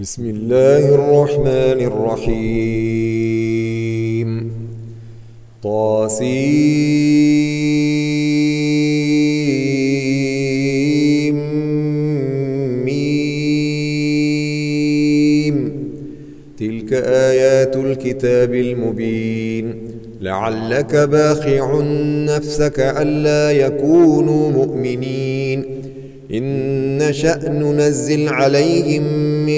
بسم الله الرحمن الرحيم. طاسيم. ميم. تلك آيات الكتاب المبين. لعلك باخع نفسك ألا يكونوا مؤمنين. إن نشأ ننزل عليهم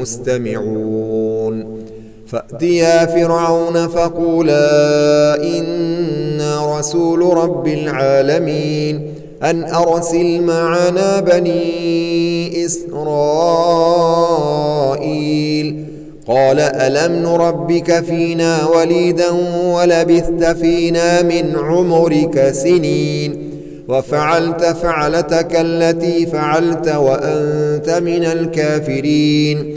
مستمعون فأتيا فرعون فقولا إنا رسول رب العالمين أن أرسل معنا بني إسرائيل. قال ألم نربك فينا وليدا ولبثت فينا من عمرك سنين. وفعلت فعلتك التي فعلت وأنت من الكافرين.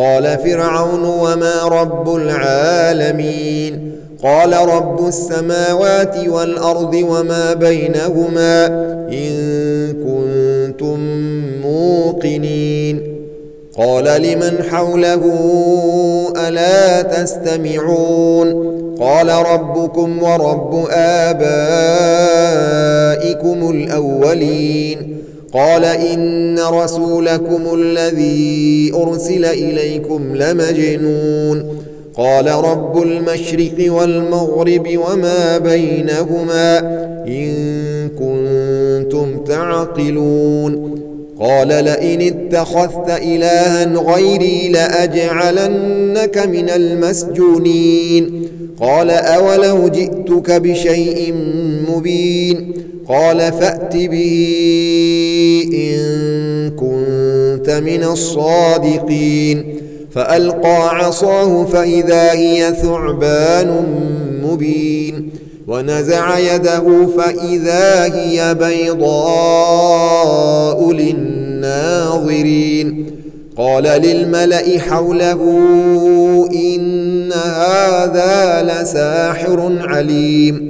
قال فرعون وما رب العالمين قال رب السماوات والأرض وما بينهما إن كنتم موقنين قال لمن حوله ألا تستمعون قال ربكم ورب آبائكم الأولين قال إن رسولكم الذي أرسل إليكم لمجنون. قال رب المشرق والمغرب وما بينهما إن كنتم تعقلون. قال لئن اتخذت إلها غيري لأجعلنك من المسجونين. قال أولو جئتك بشيء مبين. قال فأت به إن كنت من الصادقين. فألقى عصاه فإذا هي ثعبان مبين. ونزع يده فإذا هي بيضاء للناظرين. قال للملأ حوله إن هذا لساحر عليم.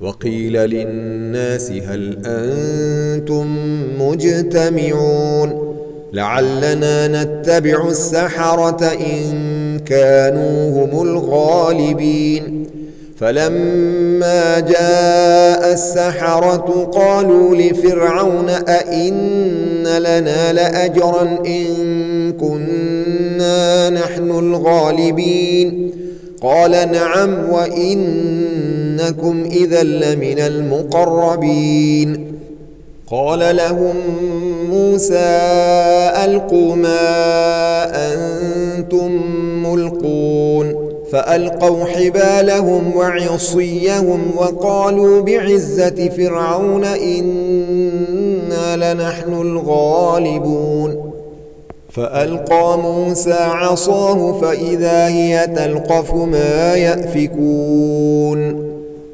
وقيل للناس هل أنتم مجتمعون؟ لعلنا نتبع السحرة إن كانوا هم الغالبين. فلما جاء السحرة قالوا لفرعون أئن لنا لأجرا إن كنا نحن الغالبين؟ قال نعم وإنكم إذا لمن المقربين. قال لهم موسى ألقوا ما أنتم ملقون. فألقوا حبالهم وعصيهم وقالوا بعزة فرعون إنا لنحن الغالبون. فألقى موسى عصاه فإذا هي تلقف ما يأفكون.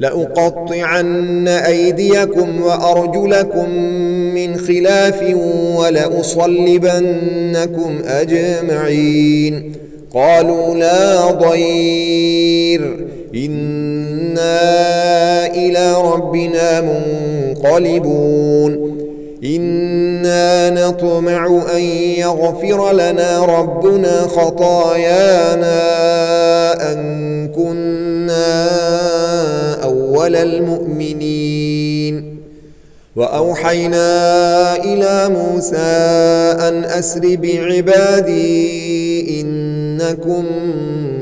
لأقطعن أيديكم وأرجلكم من خلاف ولأصلبنكم أجمعين. قالوا لا ضير. إنا إلى ربنا منقلبون. إنا نطمع أن يغفر لنا ربنا خطايانا أن كنا أول المؤمنين. وأوحينا إلى موسى أن أسر بعبادي إنكم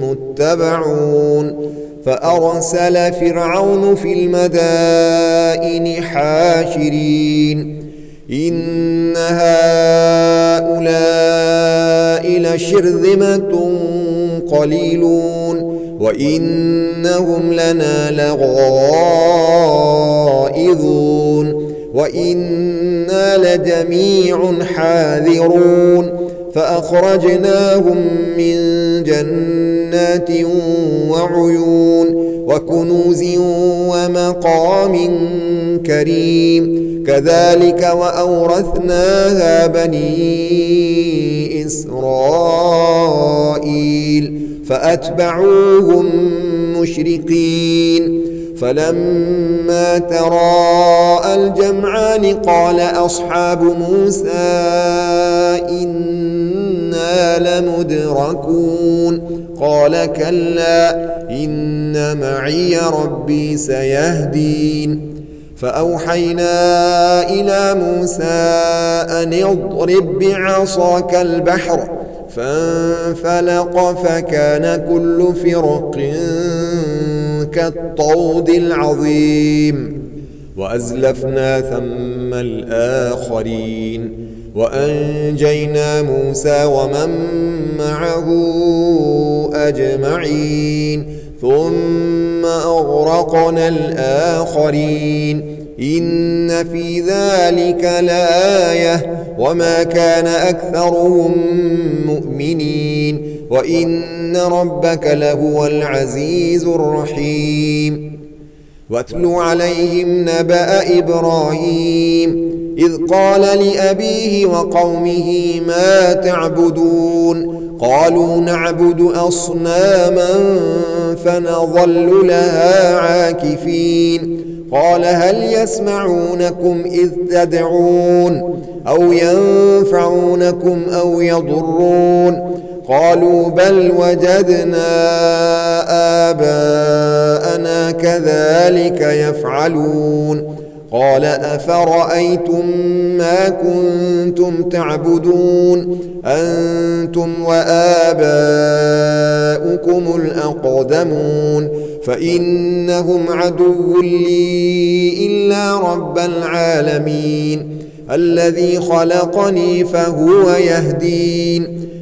متبعون. فأرسل فرعون في المدائن حاشرين. إن هؤلاء لشرذمة قليلون. وإنهم لنا لغائظون وإنا لجميع حاذرون فأخرجناهم من جنات وعيون وكنوز ومقام كريم كذلك وأورثناها بني إسرائيل فأتبعوهم مشرقين. فلما تراءى الجمعان قال أصحاب موسى إنا لمدركون. قال كلا إن معي ربي سيهدين. فأوحينا إلى موسى أن اضرب بعصاك البحر فانفلق فكان كل فرق كالطود العظيم. وأزلفنا ثم الآخرين. وأنجينا موسى ومن معه أجمعين. ثم أغرقنا الآخرين. إن في ذلك لآية. وما كان أكثرهم مؤمنين وإن ربك لهو العزيز الرحيم. واتل عليهم نبأ إبراهيم. إذ قال لأبيه وقومه ما تعبدون؟ قالوا نعبد أصناما فنظل لها عاكفين. قال هل يسمعونكم إذ تدعون أو ينفعونكم أو يضرون؟ قالوا بل وجدنا آباءنا كذلك يفعلون. قال أفرأيتم ما كنتم تعبدون؟ أنتم وآباؤكم الأقدمون. فإنهم عدو لي إلا رب العالمين. الذي خلقني فهو يهدين.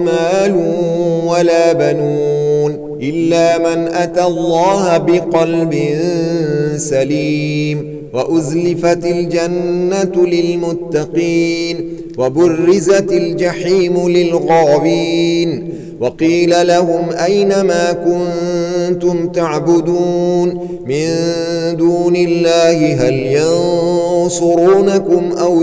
مال ولا بنون إلا من أتى الله بقلب سليم وأزلفت الجنة للمتقين وبرزت الجحيم للغاوين وقيل لهم أين ما كنتم تعبدون من دون الله هل ينصرونكم أو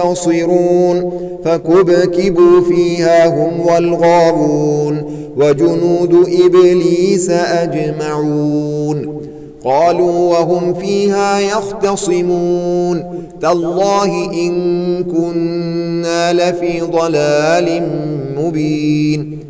ينتصرون فكبكبوا فيها هم والغاوون وجنود إبليس أجمعون قالوا وهم فيها يختصمون. تالله إن كنا لفي ضلال مبين.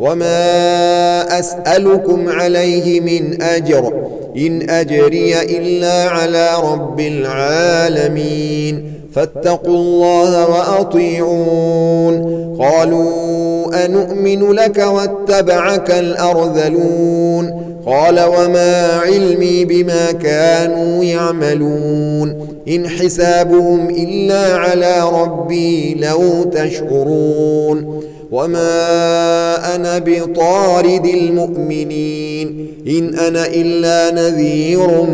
وما أسألكم عليه من أجر إن أجري إلا على رب العالمين فاتقوا الله وأطيعون قالوا أنؤمن لك واتبعك الأرذلون قال وما علمي بما كانوا يعملون إن حسابهم إلا على ربي لو تشعرون وما أنا بطارد المؤمنين إن أنا إلا نذير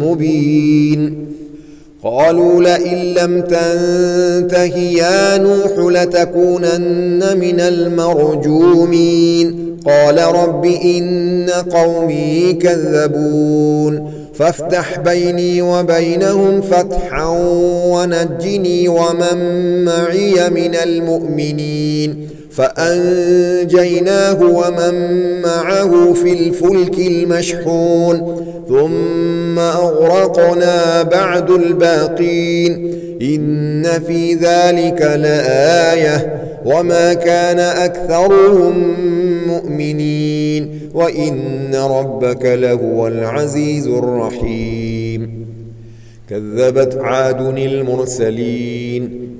مبين قالوا لئن لم تنته يا نوح لتكونن من المرجومين قال رب إن قومي كذبون فافتح بيني وبينهم فتحا ونجني ومن معي من المؤمنين فأنجيناه ومن معه في الفلك المشحون ثم أغرقنا بعد الباقين. إن في ذلك لآية وما كان أكثرهم مؤمنين. وإن ربك لهو العزيز الرحيم. كذبت عاد المرسلين.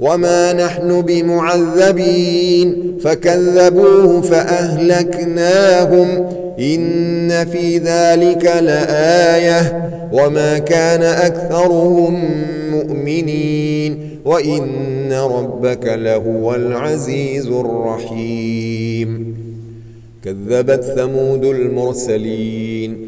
وما نحن بمعذبين فكذبوه فأهلكناهم إن في ذلك لآية وما كان أكثرهم مؤمنين وإن ربك لهو العزيز الرحيم كذبت ثمود المرسلين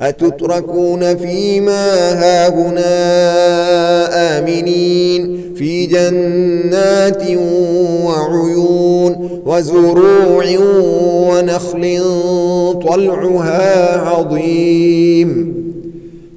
أتتركون فيما هاهنا آمنين في جنات وعيون وزروع ونخل طلعها عظيم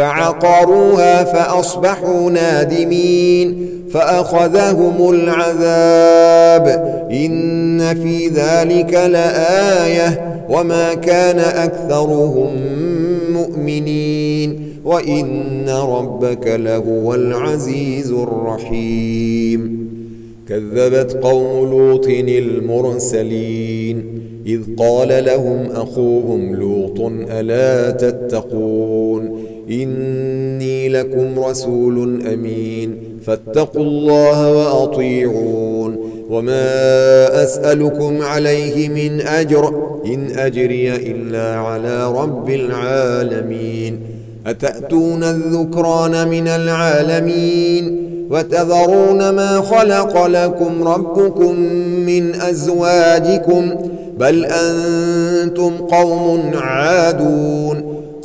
فعقروها فأصبحوا نادمين فأخذهم العذاب إن في ذلك لآية وما كان أكثرهم مؤمنين وإن ربك لهو العزيز الرحيم كذبت قوم لوط المرسلين إذ قال لهم أخوهم لوط ألا تتقون إني لكم رسول أمين. فاتقوا الله وأطيعون. وما أسألكم عليه من أجر. إن أجري إلا على رب العالمين. أتأتون الذكران من العالمين؟ وتذرون ما خلق لكم ربكم من أزواجكم؟ بل أنتم قوم عادون.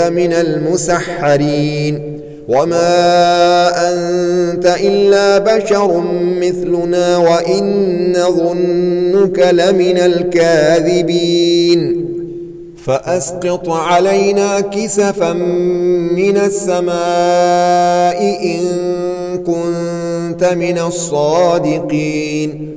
من المسحرين. وما أنت إلا بشر مثلنا وإن ظنك لمن الكاذبين. فأسقط علينا كسفا من السماء إن كنت من الصادقين.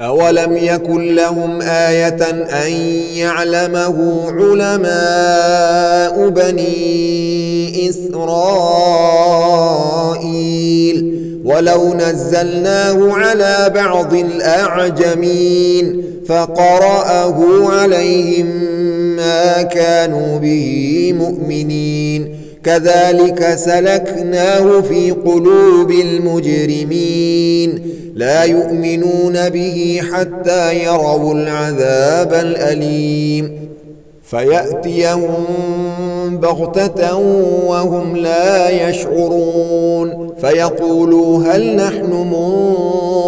أولم يكن لهم آية أن يعلمه علماء بني إسرائيل ولو نزلناه على بعض الأعجمين فقرأه عليهم ما كانوا به مؤمنين كذلك سلكناه في قلوب المجرمين. لا يؤمنون به حتى يروا العذاب الأليم. فيأتيهم بغتة وهم لا يشعرون. فيقولوا هل نحن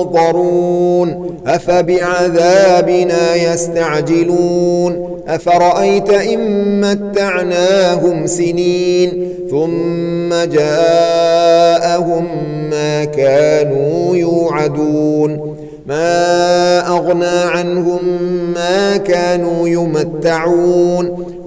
منظرون؟ أفبعذابنا يستعجلون؟ أفرأيت إن متعناهم سنين ثم جاءهم ما كانوا يوعدون. ما أغنى عنهم ما كانوا يمتعون.